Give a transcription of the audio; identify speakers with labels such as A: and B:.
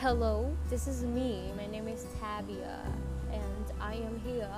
A: Hello, this is me. My name is Tabia, and I am here.